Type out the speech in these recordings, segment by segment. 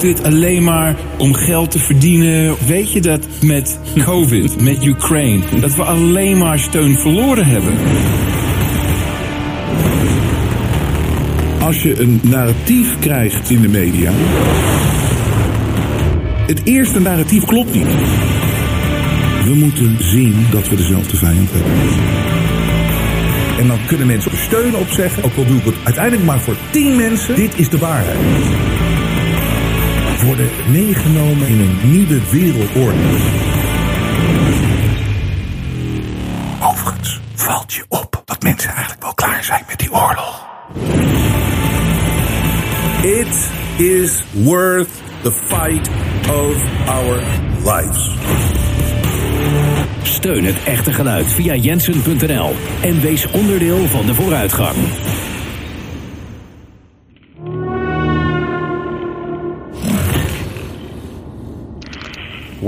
doet dit alleen maar om geld te verdienen. Weet je dat met COVID, met Ukraine, dat we alleen maar steun verloren hebben? Als je een narratief krijgt in de media. Het eerste narratief klopt niet. We moeten zien dat we dezelfde vijand hebben. En dan kunnen mensen steun op zeggen, ook al doe ik het uiteindelijk maar voor tien mensen. Dit is de waarheid. Worden meegenomen in een nieuwe wereldorde. Overigens valt je op dat mensen eigenlijk wel klaar zijn met die oorlog. It is worth the fight of our lives. Steun het echte geluid via jensen.nl en wees onderdeel van de vooruitgang.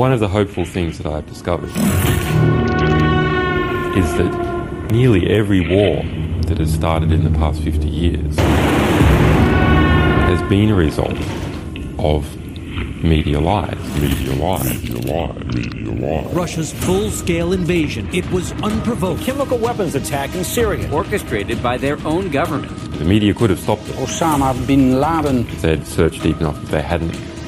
One of the hopeful things that I've discovered is that nearly every war that has started in the past 50 years has been a result of media lies. Media lies. Media lies. Media lies. Russia's full-scale invasion. It was unprovoked. Chemical weapons attack in Syria, orchestrated by their own government. The media could have stopped it Osama bin Laden. if they'd searched deep enough, if they hadn't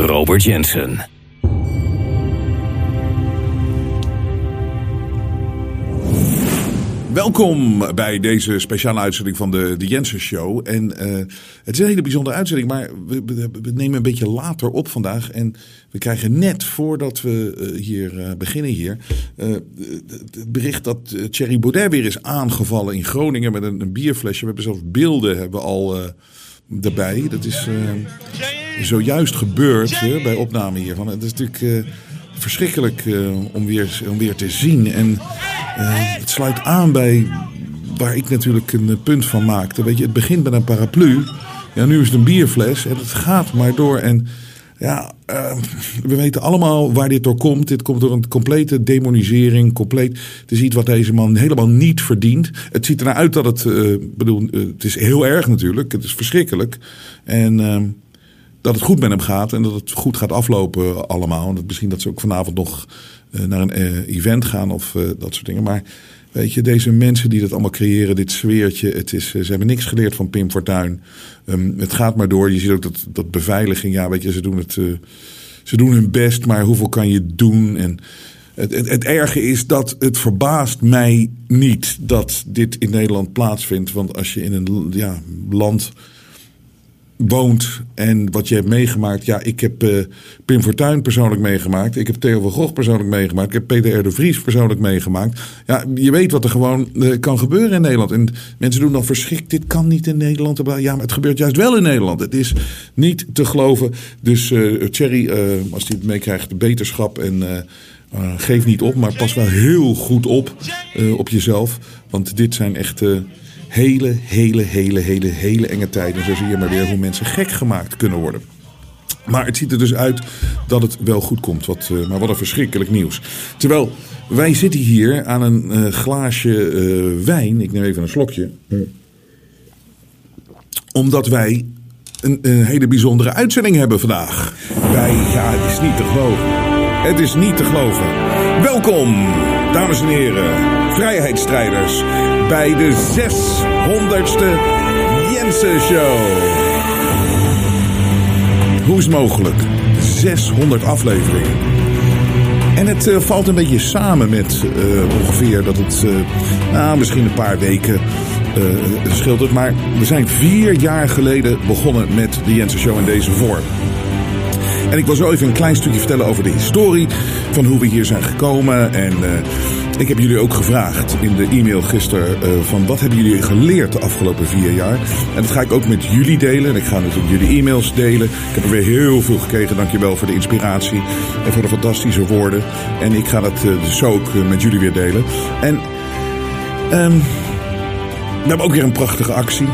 Robert Jensen. Welkom bij deze speciale uitzending van de, de Jensen Show. En eh, het is een hele bijzondere uitzending, maar we, we, we nemen een beetje later op vandaag. En we krijgen net voordat we eh, hier eh, beginnen hier, eh, het bericht dat Thierry Baudet weer is aangevallen in Groningen met een, een bierflesje. We hebben zelfs beelden hebben we al eh, erbij. Dat is zojuist gebeurd hè, bij opname hiervan. Het is natuurlijk eh, verschrikkelijk eh, om, weer, om weer te zien. En eh, het sluit aan bij waar ik natuurlijk een eh, punt van maakte. Weet je, het begint met een paraplu. Ja, nu is het een bierfles en het gaat maar door. En ja, eh, we weten allemaal waar dit door komt. Dit komt door een complete demonisering. Compleet, het is iets wat deze man helemaal niet verdient. Het ziet ernaar uit dat het, eh, bedoel, eh, het is heel erg natuurlijk. Het is verschrikkelijk. En eh, dat het goed met hem gaat en dat het goed gaat aflopen allemaal. En dat misschien dat ze ook vanavond nog eh, naar een eh, event gaan of eh, dat soort dingen. Maar weet je, deze mensen die dat allemaal creëren, dit sfeertje, het is, ze hebben niks geleerd van Pim Fortuyn. Ehm, het gaat maar door. Je ziet ook dat, dat beveiliging, ja, weet je, ze doen het, ze doen hun best, maar hoeveel kan je doen? En het, het, het erge is dat het verbaast mij niet dat dit in Nederland plaatsvindt. Want als je in een ja, land woont en wat je hebt meegemaakt. Ja, ik heb eh, Pim Fortuyn persoonlijk meegemaakt. Ik heb Theo van Gogh persoonlijk meegemaakt. Ik heb Peter R. de Vries persoonlijk meegemaakt. Ja, je weet wat er gewoon eh, kan gebeuren in Nederland. En mensen doen dan verschrikt. Dit kan niet in Nederland. Ja, maar het gebeurt juist wel in Nederland. Het is niet te geloven. Dus eh Thierry, als hij het meekrijgt, beterschap en... geef niet op, maar pas wel heel goed op op jezelf. Want dit zijn echt hele, hele, hele, hele, hele enge tijden. Zo zie je maar weer hoe mensen gek gemaakt kunnen worden. Maar het ziet er dus uit dat het wel goed komt. Wat, eh, maar wat een verschrikkelijk nieuws. Terwijl wij zitten hier aan een eh, glaasje eh, wijn. Ik neem even een slokje. Omdat wij een, een hele bijzondere uitzending hebben vandaag. Wij, ja, het is niet te geloven. Het is niet te geloven. Welkom, dames en heren, vrijheidsstrijders, bij de 600ste Jensen Show. Hoe is mogelijk? 600 afleveringen. En het eh, valt een beetje samen met eh, ongeveer dat het, eh, nou, misschien een paar weken scheelt het. Maar we zijn vier jaar geleden begonnen met de Jensen Show in deze vorm. En ik wil zo even een klein stukje vertellen over de historie van hoe we hier zijn gekomen. En Ik heb jullie ook gevraagd in de e-mail gisteren uh, van wat hebben jullie geleerd de afgelopen vier jaar. En dat ga ik ook met jullie delen. En ik ga natuurlijk jullie e-mails delen. Ik heb er weer heel veel gekregen. Dankjewel voor de inspiratie en voor de fantastische woorden. En ik ga dat uh, dus ook uh, met jullie weer delen. En um, we hebben ook weer een prachtige actie.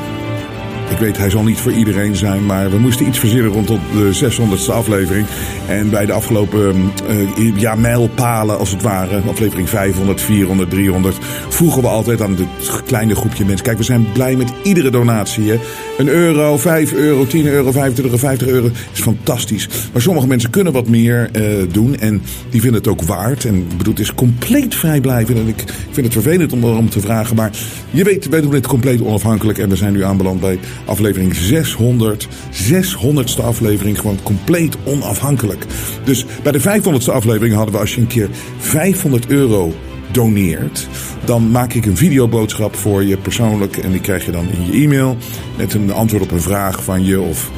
Ik weet, hij zal niet voor iedereen zijn, maar we moesten iets verzinnen rondom de 600ste aflevering. En bij de afgelopen uh, ja, mijlpalen, als het ware, aflevering 500, 400, 300, vroegen we altijd aan het kleine groepje mensen. Kijk, we zijn blij met iedere donatie. Hè? Een euro, 5 euro, 10 euro, 25 euro, 50 euro is fantastisch. Maar sommige mensen kunnen wat meer uh, doen en die vinden het ook waard. En bedoel, het is compleet vrijblijvend. En ik, ik vind het vervelend om erom te vragen, maar je weet, wij doen dit compleet onafhankelijk. En we zijn nu aanbeland bij aflevering 600. 600ste aflevering, gewoon compleet onafhankelijk. Dus bij de 500ste aflevering hadden we als je een keer 500 euro doneert, dan maak ik een videoboodschap voor je persoonlijk. En die krijg je dan in je e-mail met een antwoord op een vraag van je of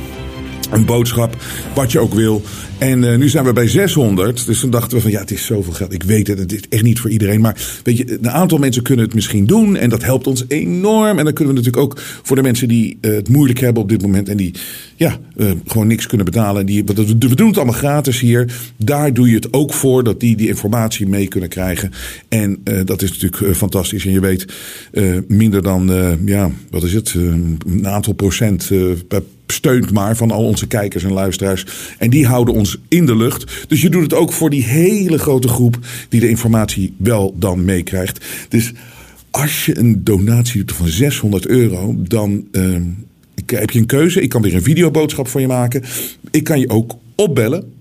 een boodschap, wat je ook wil. En uh, nu zijn we bij 600. Dus toen dachten we van ja, het is zoveel geld. Ik weet het, het is echt niet voor iedereen. Maar weet je, een aantal mensen kunnen het misschien doen. En dat helpt ons enorm. En dan kunnen we natuurlijk ook voor de mensen die uh, het moeilijk hebben op dit moment. En die ja, uh, gewoon niks kunnen betalen. En die, we doen het allemaal gratis hier. Daar doe je het ook voor dat die die informatie mee kunnen krijgen. En dat is natuurlijk fantastisch. En je weet, minder dan, ja, wat is het? een aantal procent per steunt maar van al onze kijkers en luisteraars. En die houden ons in de lucht. Dus je doet het ook voor die hele grote groep die de informatie wel dan meekrijgt. Dus als je een donatie doet van 600 euro, dan uh, heb je een keuze. Ik kan weer een videoboodschap voor je maken. Ik kan je ook opbellen.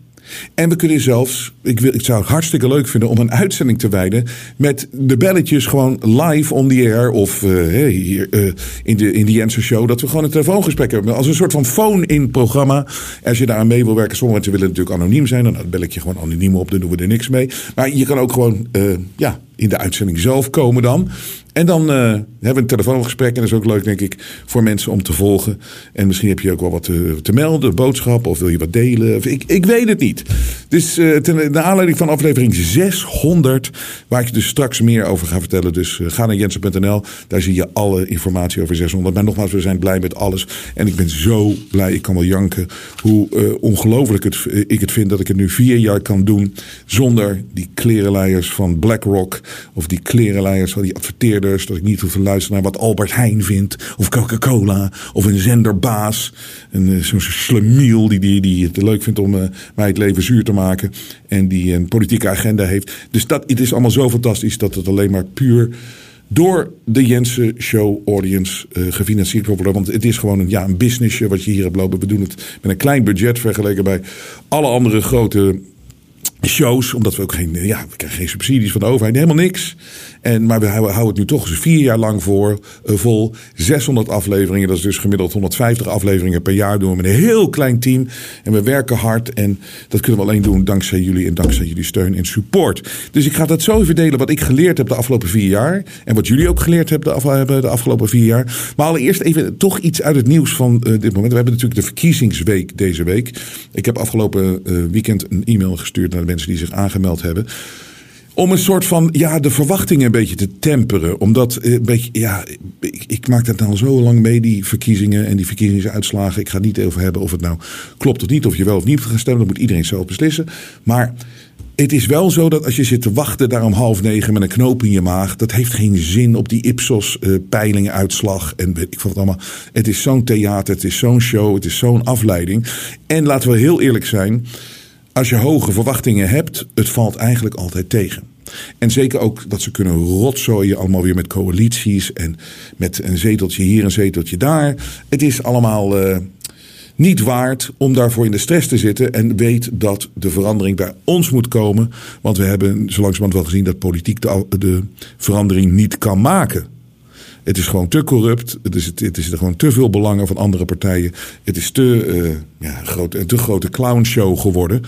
En we kunnen zelfs, ik, wil, ik zou het hartstikke leuk vinden om een uitzending te wijden met de belletjes gewoon live on the air of uh, hier uh, in de, in de Jensen Show. Dat we gewoon een telefoongesprek hebben als een soort van phone-in programma. Als je daar aan mee wil werken, sommige mensen willen natuurlijk anoniem zijn. Dan bel ik je gewoon anoniem op, dan doen we er niks mee. Maar je kan ook gewoon, uh, ja, in de uitzending zelf komen dan. En dan uh, hebben we een telefoongesprek. En dat is ook leuk, denk ik, voor mensen om te volgen. En misschien heb je ook wel wat te, te melden, boodschap. Of wil je wat delen. Ik, ik weet het niet. Dus uh, ten, naar aanleiding van aflevering 600. Waar ik je dus straks meer over ga vertellen. Dus ga naar jensen.nl. Daar zie je alle informatie over 600. Maar nogmaals, we zijn blij met alles. En ik ben zo blij. Ik kan wel janken. Hoe ongelooflijk ik het vind dat ik het nu vier jaar kan doen. Zonder die klerenleiers van BlackRock. Of die klerenleiers van die adverteerders. Dat ik niet hoef te luisteren naar wat Albert Heijn vindt. Of Coca-Cola. Of een zenderbaas. Een, zo'n slemiel die, die, die het leuk vindt om uh, mij het leven zuur te maken. En die een politieke agenda heeft. Dus dat, het is allemaal zo fantastisch dat het alleen maar puur door de Jensen Show Audience uh, gefinancierd wordt. Want het is gewoon een, ja, een businessje wat je hier hebt lopen. We doen het met een klein budget vergeleken bij alle andere grote shows, omdat we ook geen, ja, we krijgen geen subsidies van de overheid, helemaal niks. En, maar we houden het nu toch vier jaar lang voor, uh, vol. 600 afleveringen, dat is dus gemiddeld 150 afleveringen per jaar doen we met een heel klein team. En we werken hard en dat kunnen we alleen doen dankzij jullie en dankzij jullie steun en support. Dus ik ga dat zo even delen wat ik geleerd heb de afgelopen vier jaar. En wat jullie ook geleerd hebben de, de afgelopen vier jaar. Maar allereerst even toch iets uit het nieuws van uh, dit moment. We hebben natuurlijk de verkiezingsweek deze week. Ik heb afgelopen weekend een e-mail gestuurd naar de mensen die zich aangemeld hebben. Om een soort van, ja, de verwachtingen een beetje te temperen. Omdat, een beetje, ja, ik, ik maak dat nou zo lang mee, die verkiezingen en die verkiezingsuitslagen. Ik ga het niet over hebben of het nou klopt of niet, of je wel of niet gaat stemmen. Dat moet iedereen zelf beslissen. Maar het is wel zo dat als je zit te wachten daar om half negen met een knoop in je maag. Dat heeft geen zin op die Ipsos uh, peilingen uitslag. En weet ik vond het allemaal. Het is zo'n theater, het is zo'n show, het is zo'n afleiding. En laten we heel eerlijk zijn. Als je hoge verwachtingen hebt, het valt eigenlijk altijd tegen. En zeker ook dat ze kunnen rotzooien, allemaal weer met coalities en met een zeteltje hier, een zeteltje daar. Het is allemaal uh, niet waard om daarvoor in de stress te zitten. En weet dat de verandering bij ons moet komen. Want we hebben zo langzamerhand wel gezien dat politiek de verandering niet kan maken. Het is gewoon te corrupt. Het is, het is er gewoon te veel belangen van andere partijen. Het is te, uh, ja, een te grote clownshow geworden.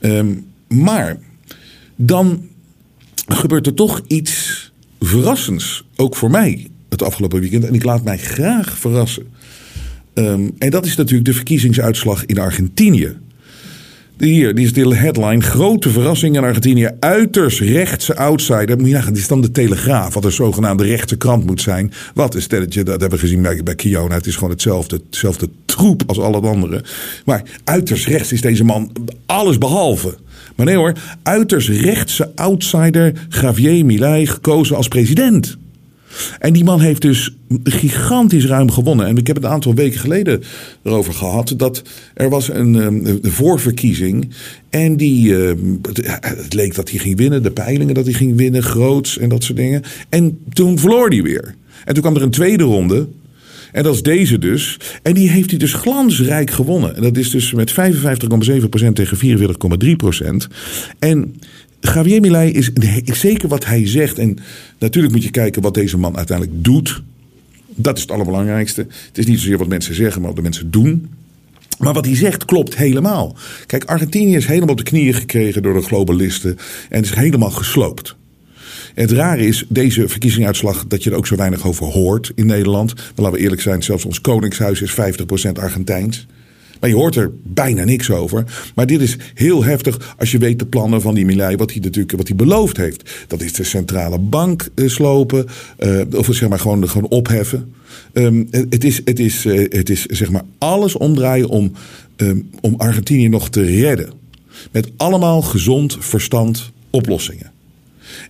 Um, maar dan gebeurt er toch iets verrassends. Ook voor mij het afgelopen weekend. En ik laat mij graag verrassen. Um, en dat is natuurlijk de verkiezingsuitslag in Argentinië. Hier, die is de headline. Grote verrassing in Argentinië. Uiterst rechtse outsider. Moet dit is dan de Telegraaf. Wat een zogenaamde rechtse krant moet zijn. Wat is stelletje, dat hebben we gezien bij, bij Kiona. Het is gewoon hetzelfde, hetzelfde troep als al het andere. Maar uiterst rechts is deze man alles behalve. Maar nee hoor, uiterst rechtse outsider Javier Milei gekozen als president. En die man heeft dus gigantisch ruim gewonnen. En ik heb het een aantal weken geleden erover gehad. Dat er was een, een voorverkiezing. En die, eh, het leek dat hij ging winnen. De peilingen dat hij ging winnen. Groots en dat soort dingen. En toen verloor hij weer. En toen kwam er een tweede ronde. En dat is deze dus. En die heeft hij dus glansrijk gewonnen. En dat is dus met 55,7% tegen 44,3%. En Javier Milei is zeker wat hij zegt. En natuurlijk moet je kijken wat deze man uiteindelijk doet. Dat is het allerbelangrijkste. Het is niet zozeer wat mensen zeggen, maar wat de mensen doen. Maar wat hij zegt klopt helemaal. Kijk, Argentinië is helemaal op de knieën gekregen door de globalisten. En is helemaal gesloopt. het rare is, deze verkiezingsuitslag, dat je er ook zo weinig over hoort in Nederland. Maar laten we eerlijk zijn, zelfs ons koningshuis is 50% Argentijns. Maar je hoort er bijna niks over. Maar dit is heel heftig als je weet de plannen van die Milei, wat hij natuurlijk wat hij beloofd heeft. Dat is de centrale bank uh, slopen, uh, of zeg maar gewoon, gewoon opheffen. Um, het, is, het, is, uh, het is zeg maar alles omdraaien om, um, om Argentinië nog te redden. Met allemaal gezond verstand oplossingen.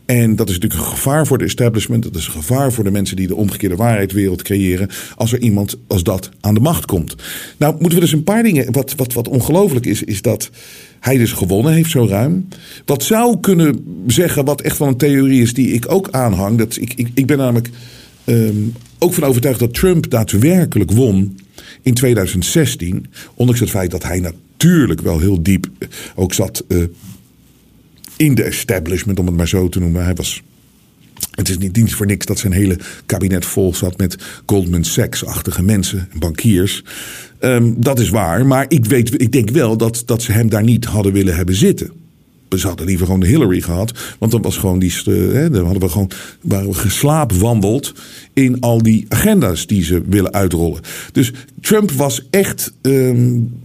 En dat is natuurlijk een gevaar voor de establishment. Dat is een gevaar voor de mensen die de omgekeerde waarheidswereld creëren. Als er iemand als dat aan de macht komt. Nou, moeten we dus een paar dingen. Wat, wat, wat ongelooflijk is, is dat hij dus gewonnen heeft zo ruim. Wat zou kunnen zeggen, wat echt wel een theorie is die ik ook aanhang. Dat ik, ik, ik ben namelijk um, ook van overtuigd dat Trump daadwerkelijk won in 2016. Ondanks het feit dat hij natuurlijk wel heel diep ook zat. Uh, in de establishment, om het maar zo te noemen. Hij was. Het is niet voor niks dat zijn hele kabinet vol zat met Goldman Sachs-achtige mensen, bankiers. Um, dat is waar, maar ik, weet, ik denk wel dat, dat ze hem daar niet hadden willen hebben zitten. Ze hadden liever gewoon de Hillary gehad. Want dan was gewoon die. Hè, dan hadden we gewoon. waren we geslaapwandeld. in al die agenda's die ze willen uitrollen. Dus Trump was echt. Um,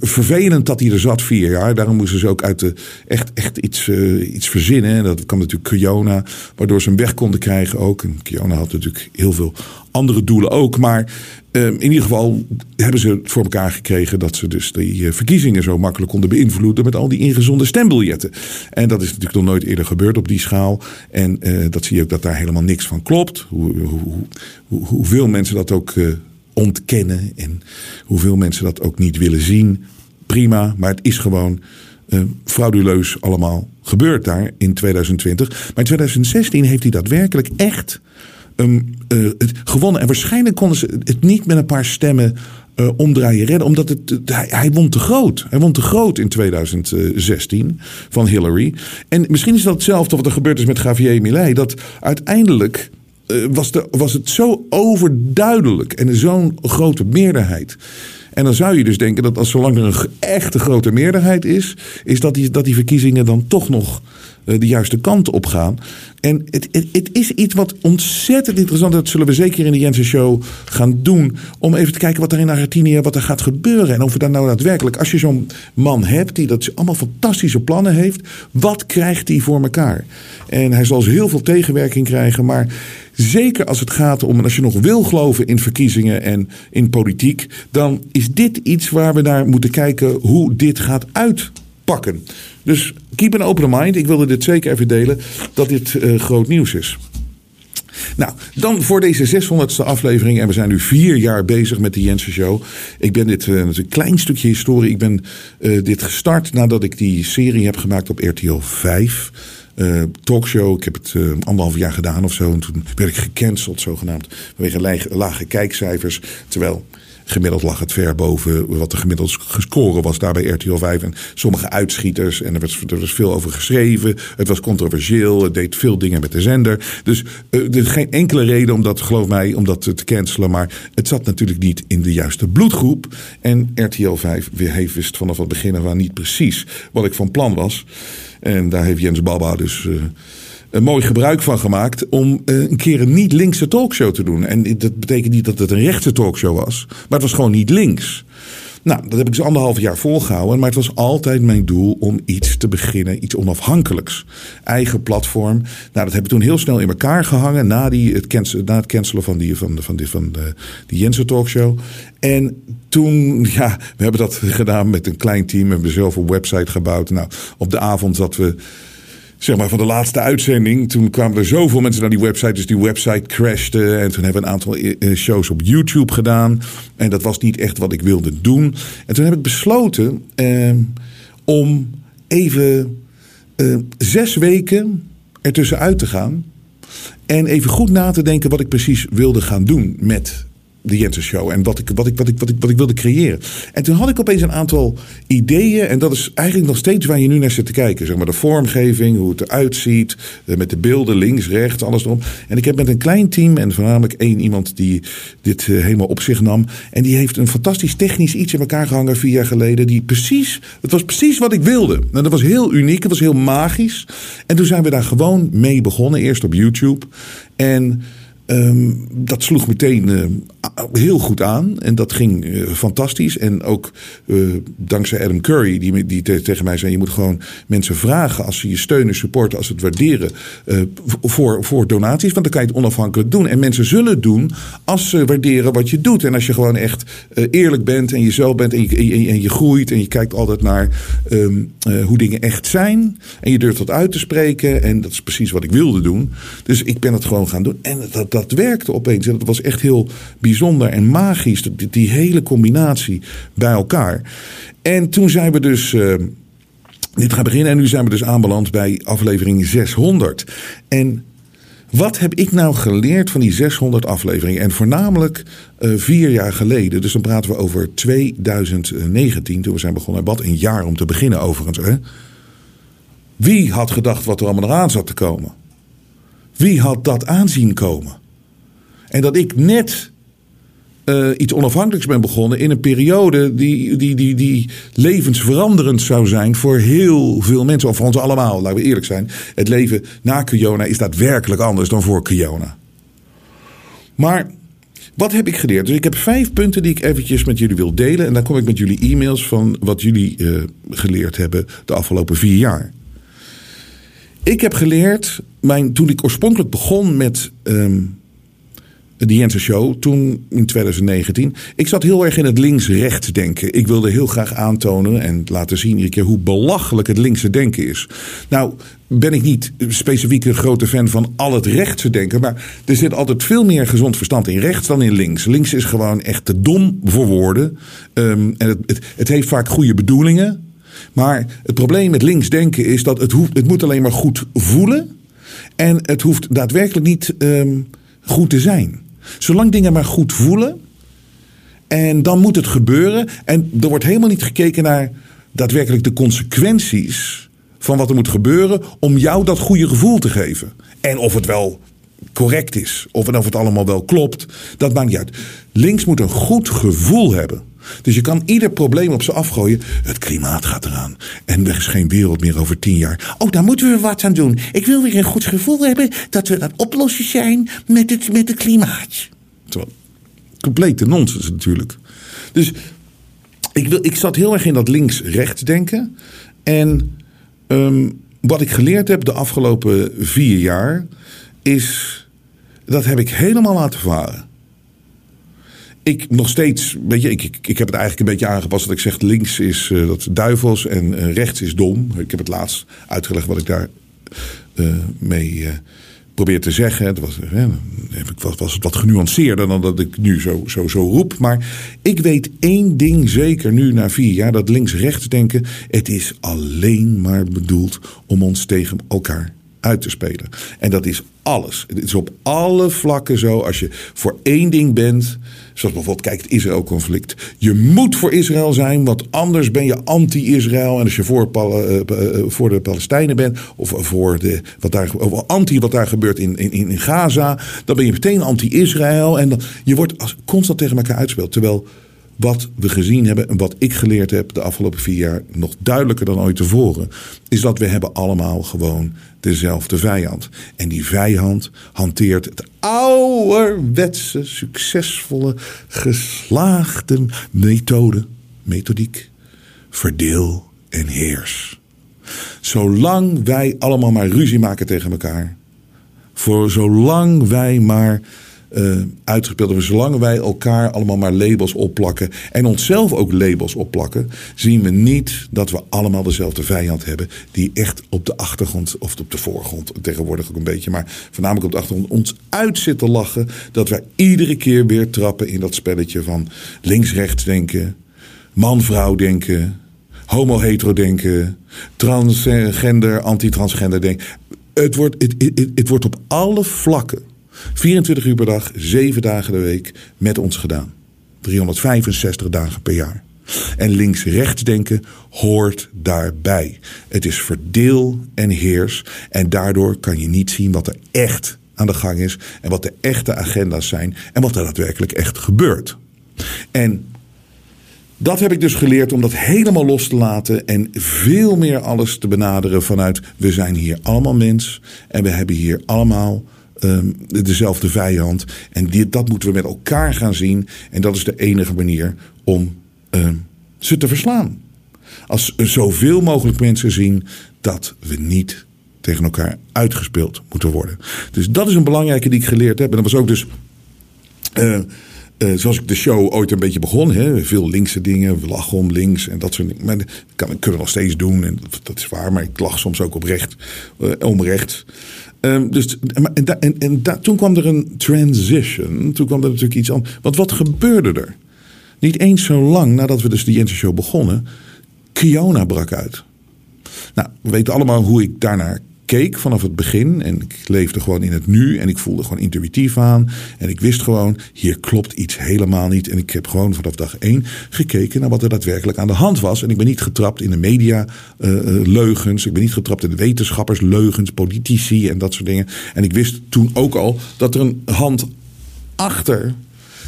vervelend dat hij er zat vier jaar. Daarom moesten ze ook uit de, echt, echt iets, uh, iets verzinnen. En dat kwam natuurlijk Kiona, waardoor ze hem weg konden krijgen ook. En Kiona had natuurlijk heel veel andere doelen ook. Maar uh, in ieder geval hebben ze het voor elkaar gekregen dat ze dus die uh, verkiezingen zo makkelijk konden beïnvloeden met al die ingezonde stembiljetten. En dat is natuurlijk nog nooit eerder gebeurd op die schaal. En dat zie je ook dat daar helemaal niks van klopt. Hoe, hoe, hoeveel mensen dat ook ontkennen. En hoeveel mensen dat ook niet willen zien. Prima, maar het is gewoon uh, frauduleus allemaal gebeurd daar in 2020. Maar in 2016 heeft hij daadwerkelijk echt uh, het gewonnen. En waarschijnlijk konden ze het niet met een paar stemmen uh, omdraaien redden. Omdat het, hij, hij, won te groot. Hij won te groot in 2016 van Hillary. En misschien is dat hetzelfde wat er gebeurd is met Javier Milei. Dat uiteindelijk was, de, was het zo overduidelijk en zo'n grote meerderheid. En dan zou je dus denken dat als zolang er een echte grote meerderheid is, is dat die, dat die verkiezingen dan toch nog de juiste kant op gaan. En het, het, is iets wat ontzettend interessant is. Dat zullen we zeker in de Jensen Show gaan doen. Om even te kijken wat er in Argentinië wat er gaat gebeuren. En of we daar nou daadwerkelijk, als je zo'n man hebt die dat allemaal fantastische plannen heeft. Wat krijgt hij voor elkaar? En hij zal heel veel tegenwerking krijgen. Maar zeker als het gaat om, en als je nog wil geloven in verkiezingen en in politiek. Dan is dit iets waar we naar moeten kijken hoe dit gaat uitpakken. Dus keep an open mind. Ik wilde dit zeker even delen dat dit uh, groot nieuws is. Nou, dan voor deze 600ste aflevering. En we zijn nu vier jaar bezig met de Jensen Show. Ik ben dit, uh, een klein stukje historie. Ik ben uh, dit gestart nadat ik die serie heb gemaakt op RTL 5. Uh, talkshow. Ik heb het anderhalf jaar gedaan of zo. En toen werd ik gecanceld, zogenaamd. Vanwege lage kijkcijfers. Terwijl Gemiddeld lag het ver boven wat de gemiddeld gescoren was daar bij RTL 5. En sommige uitschieters. En er was, er veel over geschreven. Het was controversieel. Het deed veel dingen met de zender. Dus uh, er is geen enkele reden om dat, geloof mij, om dat te cancelen. Maar het zat natuurlijk niet in de juiste bloedgroep. En RTL 5 heeft wist vanaf het begin af aan niet precies wat ik van plan was. En daar heeft Jens Baba dus... Uh, een mooi gebruik van gemaakt om uh, een keer een niet-linkse talkshow te doen. En dat betekent niet dat het een rechtse talkshow was, maar het was gewoon niet links. Nou, dat heb ik dus anderhalf jaar volgehouden. Maar het was altijd mijn doel om iets te beginnen, iets onafhankelijks. Eigen platform. Nou, dat hebben we toen heel snel in elkaar gehangen na, die, het, cancelen, na het cancelen van die, van, de- van, die, van de, die Jensen Talkshow. En toen, ja, we hebben dat gedaan met een klein team. We hebben zelf een website gebouwd. Nou, op de avond dat we zeg maar, van de laatste uitzending. Toen kwamen er zoveel mensen naar die website. Dus die website crashte. En toen hebben we een aantal eh, shows op YouTube gedaan. En dat was niet echt wat ik wilde doen. En toen heb ik besloten eh, om even eh, zes weken ertussenuit te gaan. En even goed na te denken wat ik precies wilde gaan doen met de Jensen Show. En wat ik, wat, ik, wat, ik, wat, ik, wat ik wilde creëren. En toen had ik opeens een aantal ideeën. En dat is eigenlijk nog steeds waar je nu naar zit te kijken. Zeg maar de vormgeving, hoe het eruit ziet. eh, Met de beelden links, rechts, alles erom. En ik heb met een klein team en voornamelijk één iemand die dit eh, helemaal op zich nam. En die heeft een fantastisch technisch iets in elkaar gehangen vier jaar geleden. Die precies, het was precies wat ik wilde. En dat was heel uniek, het was heel magisch. En toen zijn we daar gewoon mee begonnen. Eerst op YouTube. En Ehm, dat sloeg meteen a- heel goed aan. En dat ging eh, fantastisch. En ook eh, dankzij Adam Curry, die, die te- tegen mij zei: je moet gewoon mensen vragen als ze je steunen, supporten, als ze het waarderen. eh, voor, voor donaties. Want dan kan je het onafhankelijk doen. En mensen zullen het doen als ze waarderen wat je doet. En als je gewoon echt eerlijk bent en jezelf bent en je, en, je, en je groeit. En je kijkt altijd naar ehm, eh, hoe dingen echt zijn. En je durft dat uit te spreken. En dat is precies wat ik wilde doen. Dus ik ben het gewoon gaan doen. En dat, dat werkte opeens. En dat was echt heel bijzonder en magisch. Die, hele combinatie bij elkaar. En toen zijn we dus. eh, dit gaan beginnen. En nu zijn we dus aanbeland bij aflevering 600. En wat heb ik nou geleerd van die 600 afleveringen? En voornamelijk eh, vier jaar geleden. Dus dan praten we over 2019, toen we zijn begonnen. Wat een jaar om te beginnen overigens. Hè? Wie had gedacht wat er allemaal eraan zat te komen? Wie had dat aanzien komen? En dat ik net eh, iets onafhankelijks ben begonnen in een periode die, die, die, die levensveranderend zou zijn voor heel veel mensen. Of voor ons allemaal, laten we eerlijk zijn. Het leven na Kiona is daadwerkelijk anders dan voor Kiona. Maar wat heb ik geleerd? Dus ik heb vijf punten die ik eventjes met jullie wil delen. En dan kom ik met jullie e-mails van wat jullie eh, geleerd hebben de afgelopen vier jaar. Ik heb geleerd, mijn, toen ik oorspronkelijk begon met ehm, de Jensen Show, toen in 2019. Ik zat heel erg in het links-rechts denken. Ik wilde heel graag aantonen en laten zien iedere keer hoe belachelijk het linkse denken is. Nou, ben ik niet specifiek een grote fan van al het rechtse denken. Maar er zit altijd veel meer gezond verstand in rechts dan in links. Links is gewoon echt te dom voor woorden. Ehm, en het, het, het heeft vaak goede bedoelingen. Maar het probleem met links denken is dat het, hoeft, het moet alleen maar goed voelen. En het hoeft daadwerkelijk niet ehm, goed te zijn. Zolang dingen maar goed voelen. En dan moet het gebeuren. En er wordt helemaal niet gekeken naar daadwerkelijk de consequenties van wat er moet gebeuren om jou dat goede gevoel te geven. En of het wel correct is, of, of het allemaal wel klopt, dat maakt niet uit. Links moet een goed gevoel hebben. Dus je kan ieder probleem op ze afgooien. Het klimaat gaat eraan. En er is geen wereld meer over tien jaar. Oh, daar moeten we wat aan doen. Ik wil weer een goed gevoel hebben dat we aan het oplossen zijn met het, met het klimaat. Terwijl, complete nonsens natuurlijk. Dus ik, wil, ik zat heel erg in dat links-rechts denken. En ehm, wat ik geleerd heb de afgelopen vier jaar is. Dat heb ik helemaal laten varen. Ik nog steeds, weet je, ik, ik, ik heb het eigenlijk een beetje aangepast. Dat ik zeg links is eh, dat duivels en eh, rechts is dom. Ik heb het laatst uitgelegd wat ik daar eh, mee probeer te zeggen. Het was, was, was het wat genuanceerder dan dat ik nu zo, zo, zo roep. Maar ik weet één ding zeker nu na vier jaar. Dat links-rechts denken. Het is alleen maar bedoeld om ons tegen elkaar uit te spelen. En dat is alles. Het is op alle vlakken zo. Als je voor één ding bent, zoals bijvoorbeeld, kijk, het Israël-conflict. Je moet voor Israël zijn, want anders ben je anti-Israël. En als je voor, eh, eh, voor de Palestijnen bent, of voor de, wat daar, of anti wat daar gebeurt in, in, in Gaza, dan ben je meteen anti-Israël. En dan, je wordt als, constant tegen elkaar uitspeeld. Terwijl wat we gezien hebben en wat ik geleerd heb de afgelopen vier jaar, nog duidelijker dan ooit tevoren, is dat we hebben allemaal gewoon dezelfde vijand. En die vijand hanteert het ouderwetse, succesvolle, geslaagde methode methodiek. Verdeel en heers. Zolang wij allemaal maar ruzie maken tegen elkaar. Voor zolang wij maar uh, uitgespeeld hebben. Zolang wij elkaar allemaal maar labels opplakken. En onszelf ook labels opplakken. Zien we niet dat we allemaal dezelfde vijand hebben. Die echt op de achtergrond of op de voorgrond tegenwoordig ook een beetje. Maar voornamelijk op de achtergrond ons uit zit te lachen. Dat wij iedere keer weer trappen in dat spelletje van links-rechts denken. Man-vrouw denken. Homo-hetero denken. Transgender, anti-transgender denken. Het wordt, het, het, het wordt op alle vlakken 24 uur per dag, 7 dagen de week met ons gedaan. 365 dagen per jaar. En links-rechts denken hoort daarbij. Het is verdeel en heers. En daardoor kan je niet zien wat er echt aan de gang is. En wat de echte agenda's zijn. En wat er daadwerkelijk echt gebeurt. En dat heb ik dus geleerd om dat helemaal los te laten. En veel meer alles te benaderen vanuit. We zijn hier allemaal mens. En we hebben hier allemaal um, dezelfde vijand. En die, dat moeten we met elkaar gaan zien. En dat is de enige manier om um, ze te verslaan. Als zoveel mogelijk mensen zien dat we niet tegen elkaar uitgespeeld moeten worden. Dus dat is een belangrijke die ik geleerd heb. En dat was ook dus. Uh, uh, zoals ik de show ooit een beetje begon. Hè, veel linkse dingen, we lachen om links en dat soort dingen. Maar dat kunnen we nog steeds doen. En dat is waar, maar ik lach soms ook op recht, uh. Um, dus, en, en, toen kwam er een transition. Toen kwam er natuurlijk iets anders. Want wat gebeurde er? Niet eens zo lang nadat we dus Jensen Show begonnen. Kiona brak uit. Nou, we weten allemaal hoe ik daarnaar keek vanaf het begin. En ik leefde gewoon in het nu. En ik voelde gewoon intuïtief aan. En ik wist gewoon, hier klopt iets helemaal niet. En ik heb gewoon vanaf dag één gekeken naar wat er daadwerkelijk aan de hand was. En ik ben niet getrapt in de media uh, leugens. Ik ben niet getrapt in de wetenschappers leugens, politici en dat soort dingen. En ik wist toen ook al dat er een hand achter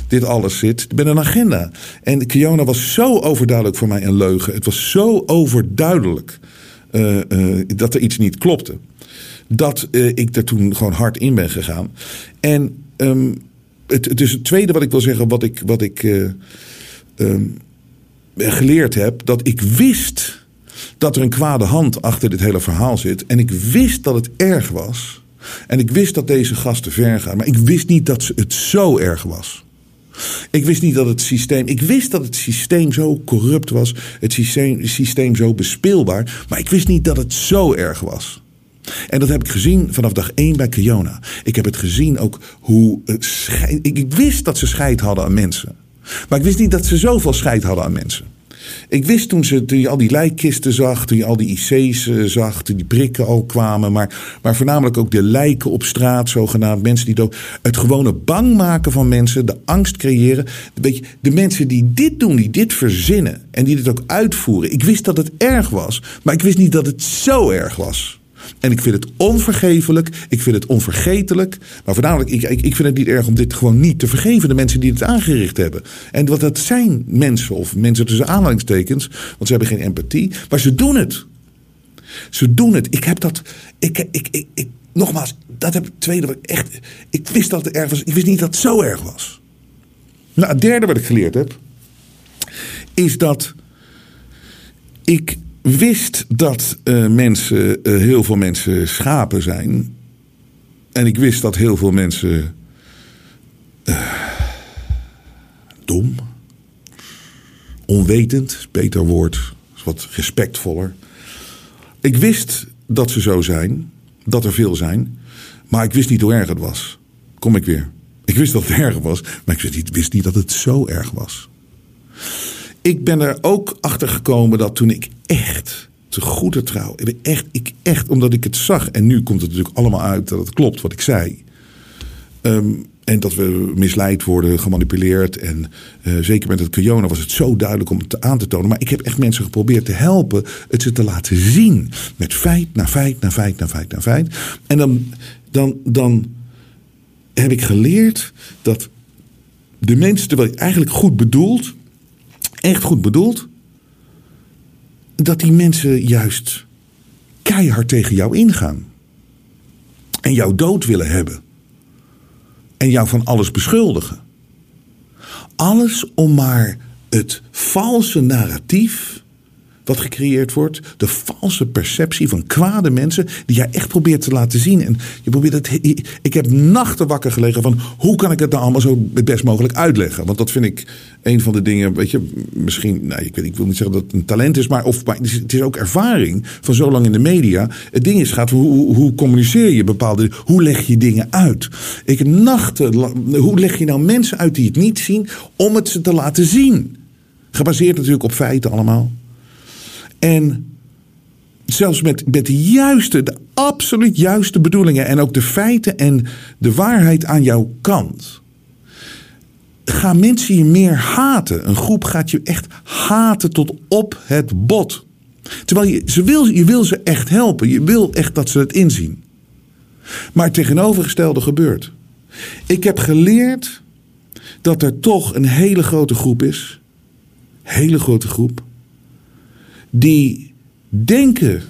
dit alles zit. Ben een agenda. En Kiona was zo overduidelijk voor mij een leugen. Het was zo overduidelijk uh, dat er iets niet klopte dat uh, ik er toen gewoon hard in ben gegaan. En um, het, het is het tweede wat ik wil zeggen, wat ik, wat ik uh, um, geleerd heb, dat ik wist dat er een kwade hand achter dit hele verhaal zit. En ik wist dat het erg was. En ik wist dat deze gasten ver gaan. Maar ik wist niet dat het zo erg was. Ik wist niet dat het systeem. Ik wist dat het systeem zo corrupt was. Het systeem, het systeem zo bespeelbaar. Maar ik wist niet dat het zo erg was. En dat heb ik gezien vanaf dag één bij Kiona. Ik heb het gezien ook hoe. Ik, ik wist dat ze scheid hadden aan mensen. Maar ik wist niet dat ze zoveel scheid hadden aan mensen. Ik wist toen, ze, toen je al die lijkkisten zag, toen je al die IC's uh, zag, toen die prikken al kwamen, maar, maar voornamelijk ook de lijken op straat, zogenaamd mensen die dood. Het gewone bang maken van mensen, de angst creëren. Weet je, de mensen die dit doen, die dit verzinnen en die dit ook uitvoeren. Ik wist dat het erg was, maar ik wist niet dat het zo erg was. En ik vind het onvergevelijk. Ik vind het onvergetelijk. Maar voornamelijk, ik, ik, ik vind het niet erg om dit gewoon niet te vergeven. De mensen die het aangericht hebben. En wat dat zijn mensen, of mensen tussen aanhalingstekens. Want ze hebben geen empathie. Maar ze doen het. Ze doen het. Ik heb dat. Ik, ik, ik, nogmaals, dat heb ik tweede wat ik echt. Ik wist dat het erg was. Ik wist niet dat het zo erg was. Nou, het derde wat ik geleerd heb. Is dat ik wist dat uh, mensen, uh, heel veel mensen schapen zijn. En ik wist dat heel veel mensen uh, dom, onwetend, beter woord, wat respectvoller. Ik wist dat ze zo zijn, dat er veel zijn, maar ik wist niet hoe erg het was. Kom ik weer. Ik wist dat het erg was, maar ik wist niet, wist niet dat het zo erg was ik ben er ook achter gekomen dat toen ik echt te goede trouw, echt, ik echt, omdat ik het zag, en nu komt het natuurlijk allemaal uit dat het klopt wat ik zei. Um, en dat we misleid worden, gemanipuleerd. En uh, zeker met het Kiona was het zo duidelijk om het aan te tonen. Maar ik heb echt mensen geprobeerd te helpen het ze te laten zien. Met feit na feit na feit na feit na feit. En dan, dan, dan heb ik geleerd dat de mensen, terwijl je eigenlijk goed bedoeld, echt goed bedoeld, dat die mensen juist keihard tegen jou ingaan. En jou dood willen hebben. En jou van alles beschuldigen. Alles om maar het valse narratief wat gecreëerd wordt. De valse perceptie van kwade mensen die jij echt probeert te laten zien. En je probeert het. Ik heb nachten wakker gelegen van hoe kan ik het nou allemaal zo het best mogelijk uitleggen? Want dat vind ik een van de dingen, weet je, misschien, nou, ik, weet, ik wil niet zeggen dat het een talent is, maar, of, maar het is ook ervaring van zo lang in de media. Het ding is, gaat hoe, hoe communiceer je bepaalde, hoe leg je dingen uit? Ik nachten, hoe leg je nou mensen uit die het niet zien om het ze te laten zien? Gebaseerd natuurlijk op feiten allemaal. En zelfs met, met de juiste, de absoluut juiste bedoelingen en ook de feiten en de waarheid aan jouw kant. Gaan mensen je meer haten? Een groep gaat je echt haten tot op het bot. Terwijl je, ze wil, je wil ze echt helpen. Je wil echt dat ze het inzien. Maar het tegenovergestelde gebeurt. Ik heb geleerd dat er toch een hele grote groep is. Hele grote groep die denken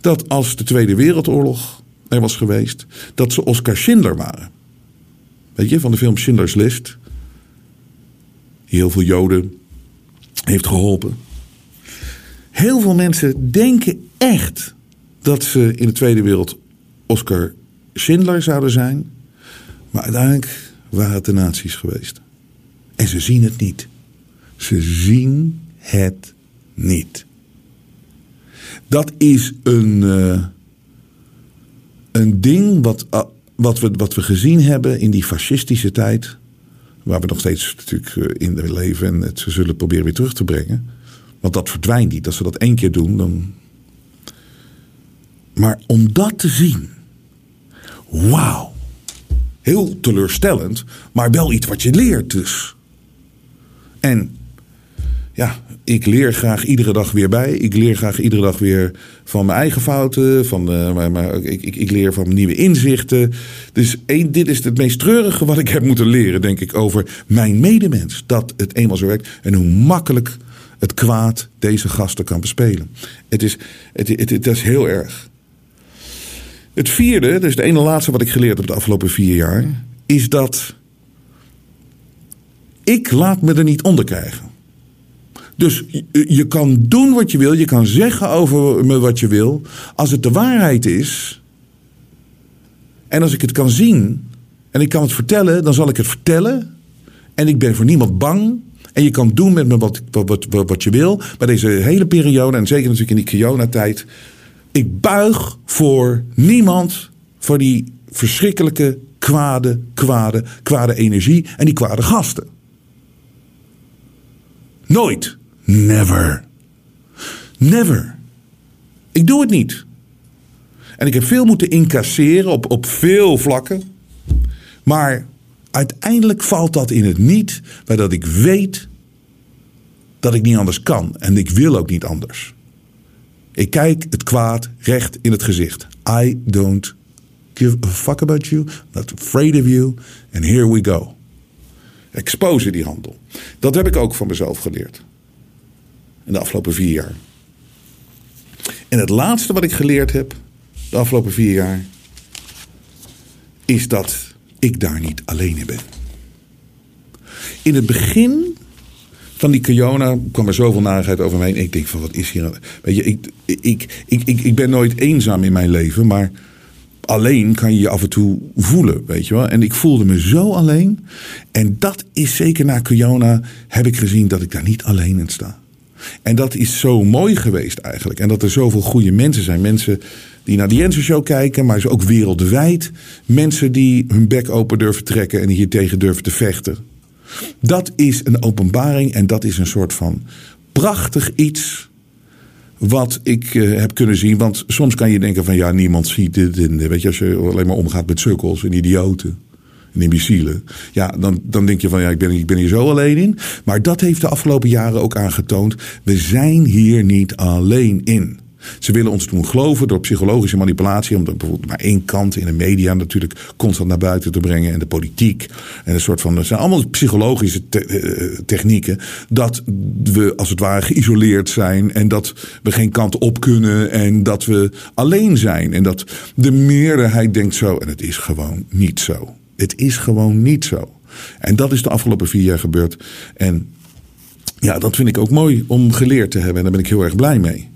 dat als de Tweede Wereldoorlog er was geweest, dat ze Oscar Schindler waren. Weet je, van de film Schindler's List. Die heel veel Joden heeft geholpen. Heel veel mensen denken echt dat ze in de Tweede Wereld Oscar Schindler zouden zijn. Maar uiteindelijk waren het de nazi's geweest. En ze zien het niet. Ze zien het niet. Dat is een, uh, een ding wat, uh, wat, we, wat we gezien hebben in die fascistische tijd. Waar we nog steeds natuurlijk uh, in leven en het ze zullen proberen weer terug te brengen. Want dat verdwijnt niet. Als ze dat één keer doen, dan. Maar om dat te zien. Wauw. Heel teleurstellend, maar wel iets wat je leert dus. En ja, ik leer graag iedere dag weer bij. Ik leer graag iedere dag weer van mijn eigen fouten. Van, uh, maar, maar ik, ik, ik, leer van nieuwe inzichten. Dus één, dit is het meest treurige wat ik heb moeten leren, denk ik, over mijn medemens. Dat het eenmaal zo werkt en hoe makkelijk het kwaad deze gasten kan bespelen. Het is, het, het, het, is heel erg. Het vierde, dus de ene laatste wat ik geleerd heb de afgelopen vier jaar, is dat ik laat me er niet onder krijgen. Dus je kan doen wat je wil, je kan zeggen over me wat je wil. Als het de waarheid is, en als ik het kan zien en ik kan het vertellen, dan zal ik het vertellen. En ik ben voor niemand bang. En je kan doen met me wat, wat, wat, wat je wil. Maar deze hele periode, en zeker natuurlijk in die corona-tijd. Ik buig voor niemand voor die verschrikkelijke, kwade, kwade, kwade energie en die kwade gasten. Nooit. Never. Never. Ik doe het niet. En ik heb veel moeten incasseren op, op veel vlakken. Maar uiteindelijk valt dat in het niet, bij dat ik weet dat ik niet anders kan. En ik wil ook niet anders. Ik kijk het kwaad recht in het gezicht. I don't give a fuck about you. Not afraid of you. And here we go. Expose die handel. Dat heb ik ook van mezelf geleerd in de afgelopen vier jaar. En het laatste wat ik geleerd heb de afgelopen vier jaar is dat ik daar niet alleen in ben. In het begin van die corona kwam er zoveel narigheid over me heen. Ik denk van wat is hier. Nou- weet je, ik, ik, ik, ik, ik ben nooit eenzaam in mijn leven, maar alleen kan je je af en toe voelen, weet je wel. En ik voelde me zo alleen. En dat is zeker na corona heb ik gezien dat ik daar niet alleen in sta. En dat is zo mooi geweest eigenlijk. En dat er zoveel goede mensen zijn. Mensen die naar de Jensen Show kijken, maar ook wereldwijd. Mensen die hun bek open durven trekken en hier tegen durven te vechten. Dat is een openbaring en dat is een soort van prachtig iets wat ik uh, heb kunnen zien. Want soms kan je denken van ja, niemand ziet dit. En, weet je, als je alleen maar omgaat met sukkels en idioten een. Ja, dan, dan denk je van ja, ik ben, ik ben hier zo alleen in. Maar dat heeft de afgelopen jaren ook aangetoond. We zijn hier niet alleen in. Ze willen ons doen geloven door psychologische manipulatie. Om bijvoorbeeld maar één kant in de media natuurlijk constant naar buiten te brengen. En de politiek. En een soort van. Dat zijn allemaal psychologische eh, technieken. Dat we als het ware geïsoleerd zijn. En dat we geen kant op kunnen. En dat we alleen zijn. En dat de meerderheid denkt zo. En het is gewoon niet zo. Het is gewoon niet zo. En dat is de afgelopen vier jaar gebeurd. En Ja, dat vind ik ook mooi om geleerd te hebben. En daar ben ik heel erg blij mee.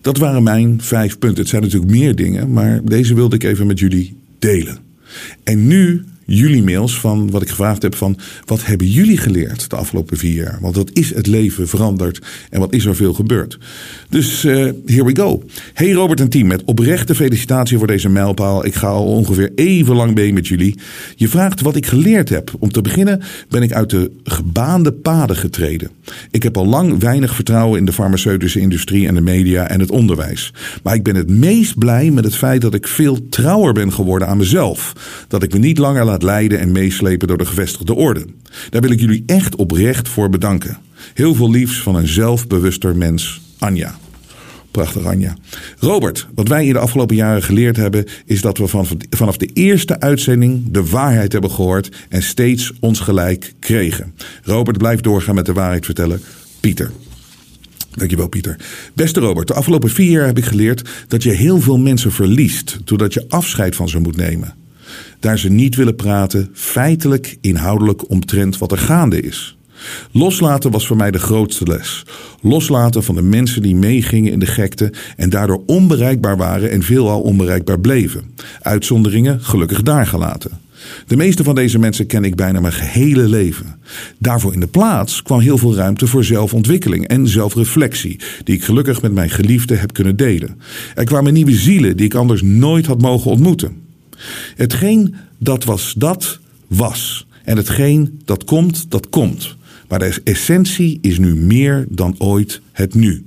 Dat waren mijn vijf punten. Het zijn natuurlijk meer dingen, maar deze wilde ik even met jullie delen. En nu jullie mails van wat ik gevraagd heb van wat hebben jullie geleerd de afgelopen vier jaar? Want wat is het leven veranderd en wat is er veel gebeurd? Dus uh, here we go. Hey Robert en team, met oprechte felicitatie voor deze mijlpaal. Ik ga al ongeveer even lang mee met jullie. Je vraagt wat ik geleerd heb. Om te beginnen ben ik uit de gebaande paden getreden. Ik heb al lang weinig vertrouwen in de farmaceutische industrie en de media en het onderwijs. Maar ik ben het meest blij met het feit dat ik veel trouwer ben geworden aan mezelf. Dat ik me niet langer laat leiden en meeslepen door de gevestigde orde. Daar wil ik jullie echt oprecht voor bedanken. Heel veel liefs van een zelfbewuster mens, Anja. Prachtig, Anja. Robert, wat wij in de afgelopen jaren geleerd hebben, is dat we vanaf de eerste uitzending de waarheid hebben gehoord en steeds ons gelijk kregen. Robert, blijf doorgaan met de waarheid vertellen. Pieter. Dankjewel, Pieter. Beste Robert, de afgelopen vier jaar heb ik geleerd dat je heel veel mensen verliest doordat je afscheid van ze moet nemen daar ze niet willen praten, feitelijk, inhoudelijk omtrent wat er gaande is. Loslaten was voor mij de grootste les. Loslaten van de mensen die meegingen in de gekte en daardoor onbereikbaar waren en veelal onbereikbaar bleven. Uitzonderingen gelukkig daar gelaten. De meeste van deze mensen ken ik bijna mijn gehele leven. Daarvoor in de plaats kwam heel veel ruimte voor zelfontwikkeling en zelfreflectie, die ik gelukkig met mijn geliefde heb kunnen delen. Er kwamen nieuwe zielen die ik anders nooit had mogen ontmoeten. Hetgeen dat was, dat was. En hetgeen dat komt, dat komt. Maar de essentie is nu meer dan ooit het nu.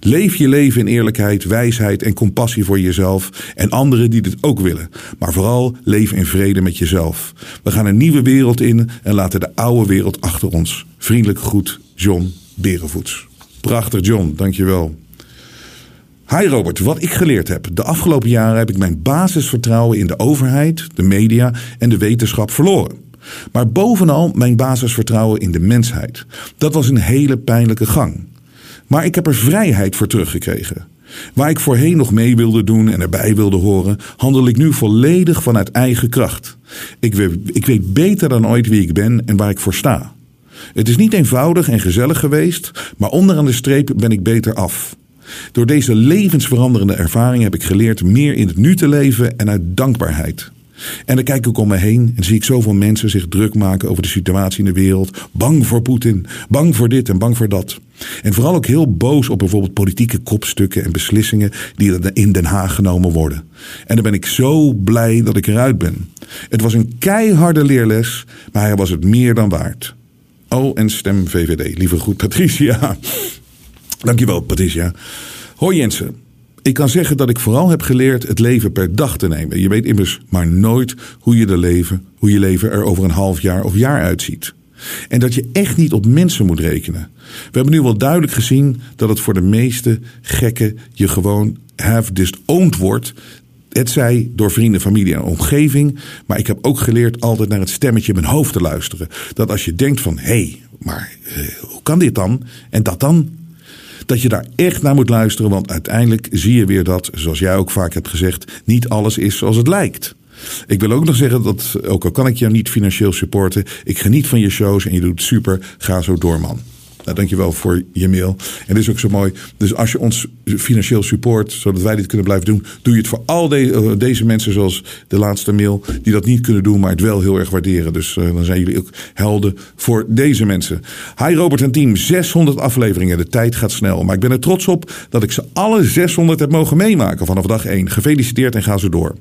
Leef je leven in eerlijkheid, wijsheid en compassie voor jezelf en anderen die dit ook willen. Maar vooral leef in vrede met jezelf. We gaan een nieuwe wereld in en laten de oude wereld achter ons. Vriendelijk groet, John Berenvoets. Prachtig, John, dankjewel. Hi Robert, wat ik geleerd heb. De afgelopen jaren heb ik mijn basisvertrouwen in de overheid, de media en de wetenschap verloren. Maar bovenal mijn basisvertrouwen in de mensheid. Dat was een hele pijnlijke gang. Maar ik heb er vrijheid voor teruggekregen. Waar ik voorheen nog mee wilde doen en erbij wilde horen, handel ik nu volledig vanuit eigen kracht. Ik weet, ik weet beter dan ooit wie ik ben en waar ik voor sta. Het is niet eenvoudig en gezellig geweest, maar onderaan de streep ben ik beter af. Door deze levensveranderende ervaring heb ik geleerd meer in het nu te leven en uit dankbaarheid. En dan kijk ik om me heen en zie ik zoveel mensen zich druk maken over de situatie in de wereld. Bang voor Poetin, bang voor dit en bang voor dat. En vooral ook heel boos op bijvoorbeeld politieke kopstukken en beslissingen die in Den Haag genomen worden. En dan ben ik zo blij dat ik eruit ben. Het was een keiharde leerles, maar hij was het meer dan waard. Oh, en stem VVD. Lieve goed, Patricia. Dankjewel, Patricia. Hoi Jensen. Ik kan zeggen dat ik vooral heb geleerd het leven per dag te nemen. Je weet immers maar nooit hoe je, de leven, hoe je leven er over een half jaar of jaar uitziet. En dat je echt niet op mensen moet rekenen. We hebben nu wel duidelijk gezien dat het voor de meeste gekken je gewoon have disowned wordt. Het zij door vrienden, familie en omgeving. Maar ik heb ook geleerd altijd naar het stemmetje in mijn hoofd te luisteren. Dat als je denkt van, hé, hey, maar eh, hoe kan dit dan? En dat dan? Dat je daar echt naar moet luisteren. Want uiteindelijk zie je weer dat, zoals jij ook vaak hebt gezegd, niet alles is zoals het lijkt. Ik wil ook nog zeggen dat, ook al kan ik jou niet financieel supporten, ik geniet van je shows en je doet super. Ga zo door, man. Nou, dankjewel voor je mail. En dit is ook zo mooi. Dus als je ons financieel support, zodat wij dit kunnen blijven doen, doe je het voor al eh, deze mensen, zoals de laatste mail, die dat niet kunnen doen, maar het wel heel erg waarderen. Dus uh, dan zijn jullie ook helden voor deze mensen. Hi Robert en team, 600 afleveringen. De tijd gaat snel. Maar ik ben er trots op dat ik ze alle 600 heb mogen meemaken vanaf dag 1. Gefeliciteerd en ga zo door.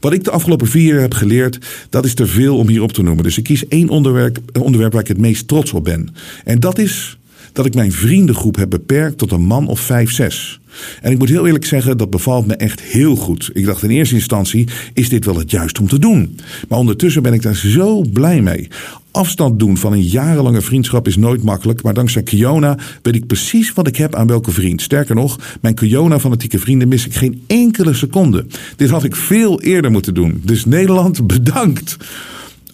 Wat ik de afgelopen vier jaar heb geleerd, dat is te veel om hier op te noemen. Dus ik kies één onderwerp, onderwerp waar ik het meest trots op ben. En dat is dat ik mijn vriendengroep heb beperkt tot een man of vijf, zes. En ik moet heel eerlijk zeggen, dat bevalt me echt heel goed. Ik dacht in eerste instantie, is dit wel het juist om te doen? Maar ondertussen ben ik daar zo blij mee. Afstand doen van een jarenlange vriendschap is nooit makkelijk, maar dankzij Kiona weet ik precies wat ik heb aan welke vriend. Sterker nog, mijn Kiona-fanatieke vrienden mis ik geen enkele seconde. Dit had ik veel eerder moeten doen. Dus Nederland, bedankt!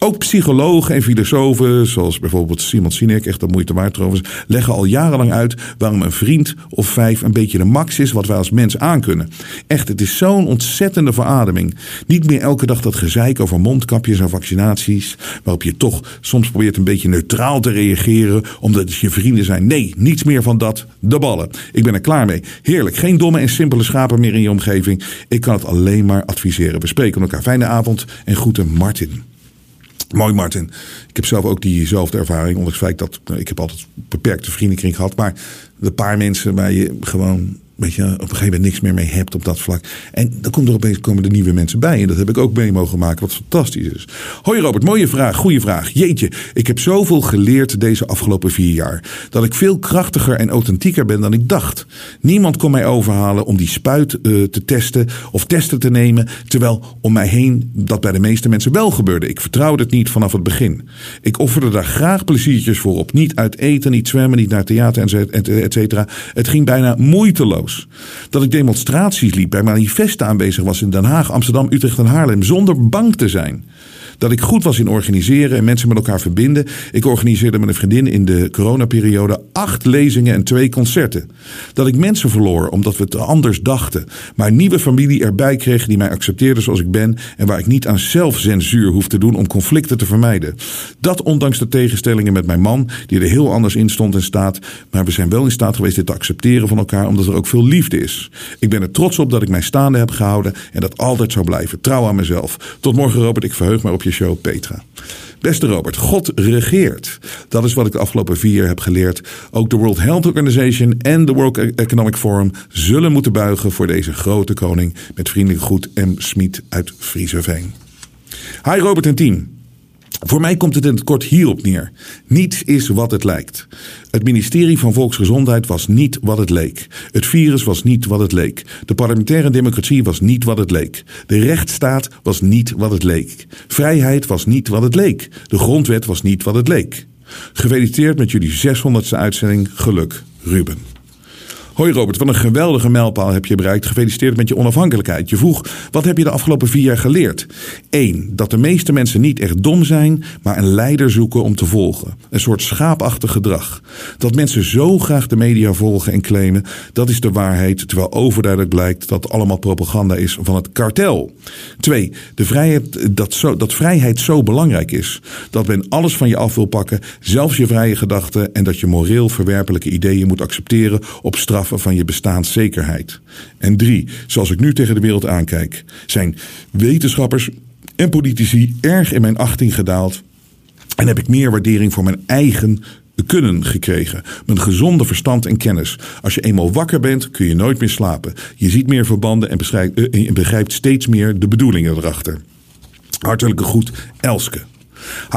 Ook psychologen en filosofen, zoals bijvoorbeeld Simon Sinek, echt de moeite waard trouwens, leggen al jarenlang uit waarom een vriend of vijf een beetje de max is wat wij als mens aankunnen. Echt, het is zo'n ontzettende verademing. Niet meer elke dag dat gezeik over mondkapjes en vaccinaties, waarop je toch soms probeert een beetje neutraal te reageren, omdat het je vrienden zijn. Nee, niets meer van dat. De ballen. Ik ben er klaar mee. Heerlijk. Geen domme en simpele schapen meer in je omgeving. Ik kan het alleen maar adviseren. We spreken elkaar. Fijne avond en groeten Martin. Mooi, Martin. Ik heb zelf ook diezelfde ervaring. Ondanks het feit dat nou, ik heb altijd een beperkte vriendenkring gehad. Maar de paar mensen waar je gewoon weet je, op een gegeven moment niks meer mee hebt op dat vlak. En dan komt er opeens komen er nieuwe mensen bij. En dat heb ik ook mee mogen maken, wat fantastisch is. Hoi Robert, mooie vraag, goede vraag. Jeetje, ik heb zoveel geleerd deze afgelopen vier jaar. Dat ik veel krachtiger en authentieker ben dan ik dacht. Niemand kon mij overhalen om die spuit uh, te testen of testen te nemen. Terwijl om mij heen dat bij de meeste mensen wel gebeurde. Ik vertrouwde het niet vanaf het begin. Ik offerde daar graag pleziertjes voor op. Niet uit eten, niet zwemmen, niet naar theater, et cetera. Het ging bijna moeiteloos. Dat ik demonstraties liep, bij manifesten aanwezig was in Den Haag, Amsterdam, Utrecht en Haarlem, zonder bang te zijn. Dat ik goed was in organiseren en mensen met elkaar verbinden. Ik organiseerde met een vriendin in de coronaperiode acht lezingen en twee concerten. Dat ik mensen verloor omdat we het anders dachten. Maar nieuwe familie erbij kreeg die mij accepteerde zoals ik ben. En waar ik niet aan zelfcensuur hoef te doen om conflicten te vermijden. Dat ondanks de tegenstellingen met mijn man, die er heel anders in stond en staat. Maar we zijn wel in staat geweest dit te accepteren van elkaar omdat er ook veel liefde is. Ik ben er trots op dat ik mij staande heb gehouden en dat altijd zou blijven. Trouw aan mezelf. Tot morgen Robert, ik verheug me op je show Petra. Beste Robert, God regeert. Dat is wat ik de afgelopen vier jaar heb geleerd. Ook de World Health Organization en de World Economic Forum zullen moeten buigen voor deze grote koning. Met vriendelijk groet M. Smit uit Frieseveen. Hi Robert en team. Voor mij komt het in het kort hierop neer. Niets is wat het lijkt. Het ministerie van Volksgezondheid was niet wat het leek. Het virus was niet wat het leek. De parlementaire democratie was niet wat het leek. De rechtsstaat was niet wat het leek. Vrijheid was niet wat het leek. De grondwet was niet wat het leek. Gefeliciteerd met jullie 600ste uitzending. Geluk, Ruben. Hoi Robert, wat een geweldige mijlpaal heb je bereikt. Gefeliciteerd met je onafhankelijkheid. Je vroeg, wat heb je de afgelopen vier jaar geleerd? Eén, dat de meeste mensen niet echt dom zijn, maar een leider zoeken om te volgen. Een soort schaapachtig gedrag. Dat mensen zo graag de media volgen en claimen, dat is de waarheid. Terwijl overduidelijk blijkt dat allemaal propaganda is van het kartel. Twee, de vrijheid, dat, zo, dat vrijheid zo belangrijk is. Dat men alles van je af wil pakken, zelfs je vrije gedachten. En dat je moreel verwerpelijke ideeën moet accepteren op straf van je bestaanszekerheid. En drie, zoals ik nu tegen de wereld aankijk, zijn wetenschappers en politici erg in mijn achting gedaald. En heb ik meer waardering voor mijn eigen kunnen gekregen. Mijn gezonde verstand en kennis. Als je eenmaal wakker bent, kun je nooit meer slapen. Je ziet meer verbanden en eh, begrijpt steeds meer de bedoelingen erachter. Hartelijke groet, Elske.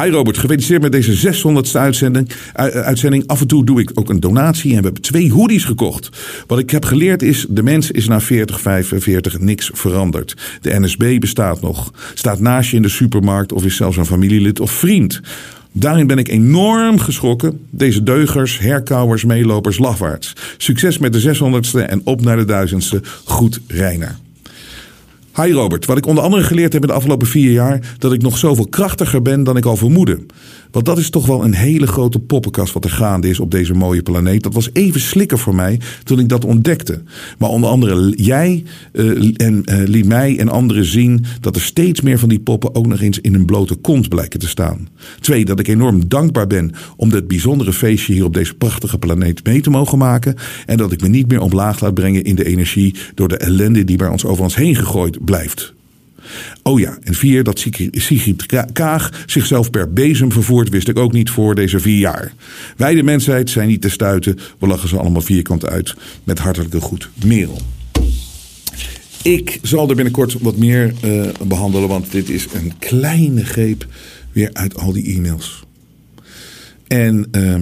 Hi Robert, gefeliciteerd met deze 600ste uitzending. uitzending. Af en toe doe ik ook een donatie en we hebben twee hoodies gekocht. Wat ik heb geleerd is, de mens is na 40, 45 niks veranderd. De NSB bestaat nog, staat naast je in de supermarkt of is zelfs een familielid of vriend. Daarin ben ik enorm geschrokken. Deze deugers, herkauwers, meelopers, lafwaarts. Succes met de 600ste en op naar de 1000ste. Goed, Reiner. Hi Robert, wat ik onder andere geleerd heb in de afgelopen vier jaar, dat ik nog zoveel krachtiger ben dan ik al vermoedde. Want dat is toch wel een hele grote poppenkast wat er gaande is op deze mooie planeet. Dat was even slikken voor mij toen ik dat ontdekte. Maar onder andere jij uh, en, uh, liet mij en anderen zien dat er steeds meer van die poppen ook nog eens in een blote kont blijken te staan. Twee, dat ik enorm dankbaar ben om dit bijzondere feestje hier op deze prachtige planeet mee te mogen maken. En dat ik me niet meer omlaag laat brengen in de energie door de ellende die bij ons over ons heen gegooid blijft. Oh ja, en vier, dat Sigrid Kaag zichzelf per bezem vervoert, wist ik ook niet voor deze vier jaar. Wij, de mensheid, zijn niet te stuiten. We lachen ze allemaal vierkant uit. Met hartelijke goed, Merel. Ik zal er binnenkort wat meer uh, behandelen, want dit is een kleine greep weer uit al die e-mails. En uh,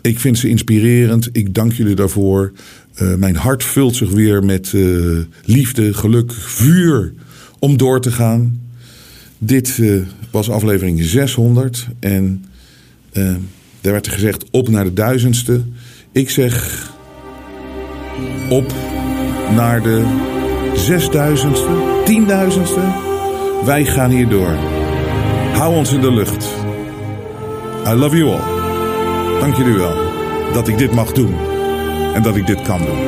ik vind ze inspirerend. Ik dank jullie daarvoor. Uh, mijn hart vult zich weer met uh, liefde, geluk, vuur om door te gaan. Dit uh, was aflevering 600 en daar werd er gezegd op naar de duizendste. Ik zeg op naar de zesduizendste, tienduizendste. Wij gaan hier door. Hou ons in de lucht. I love you all. Dank jullie wel dat ik dit mag doen en dat ik dit kan doen.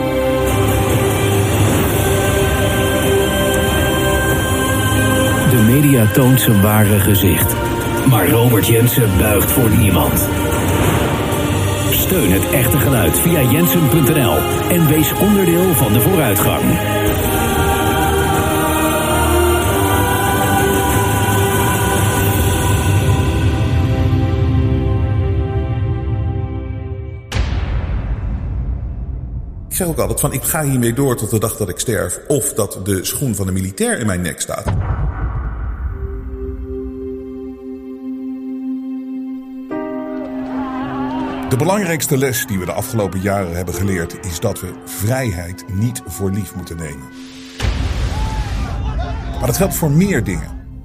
De media toont zijn ware gezicht. Maar Robert Jensen buigt voor niemand. Steun het echte geluid via jensen.nl en wees onderdeel van de vooruitgang. Zeg ook altijd van ik ga hiermee door tot de dag dat ik sterf. Of dat de schoen van de militair in mijn nek staat. De belangrijkste les die we de afgelopen jaren hebben geleerd is dat we vrijheid niet voor lief moeten nemen. Maar dat geldt voor meer dingen.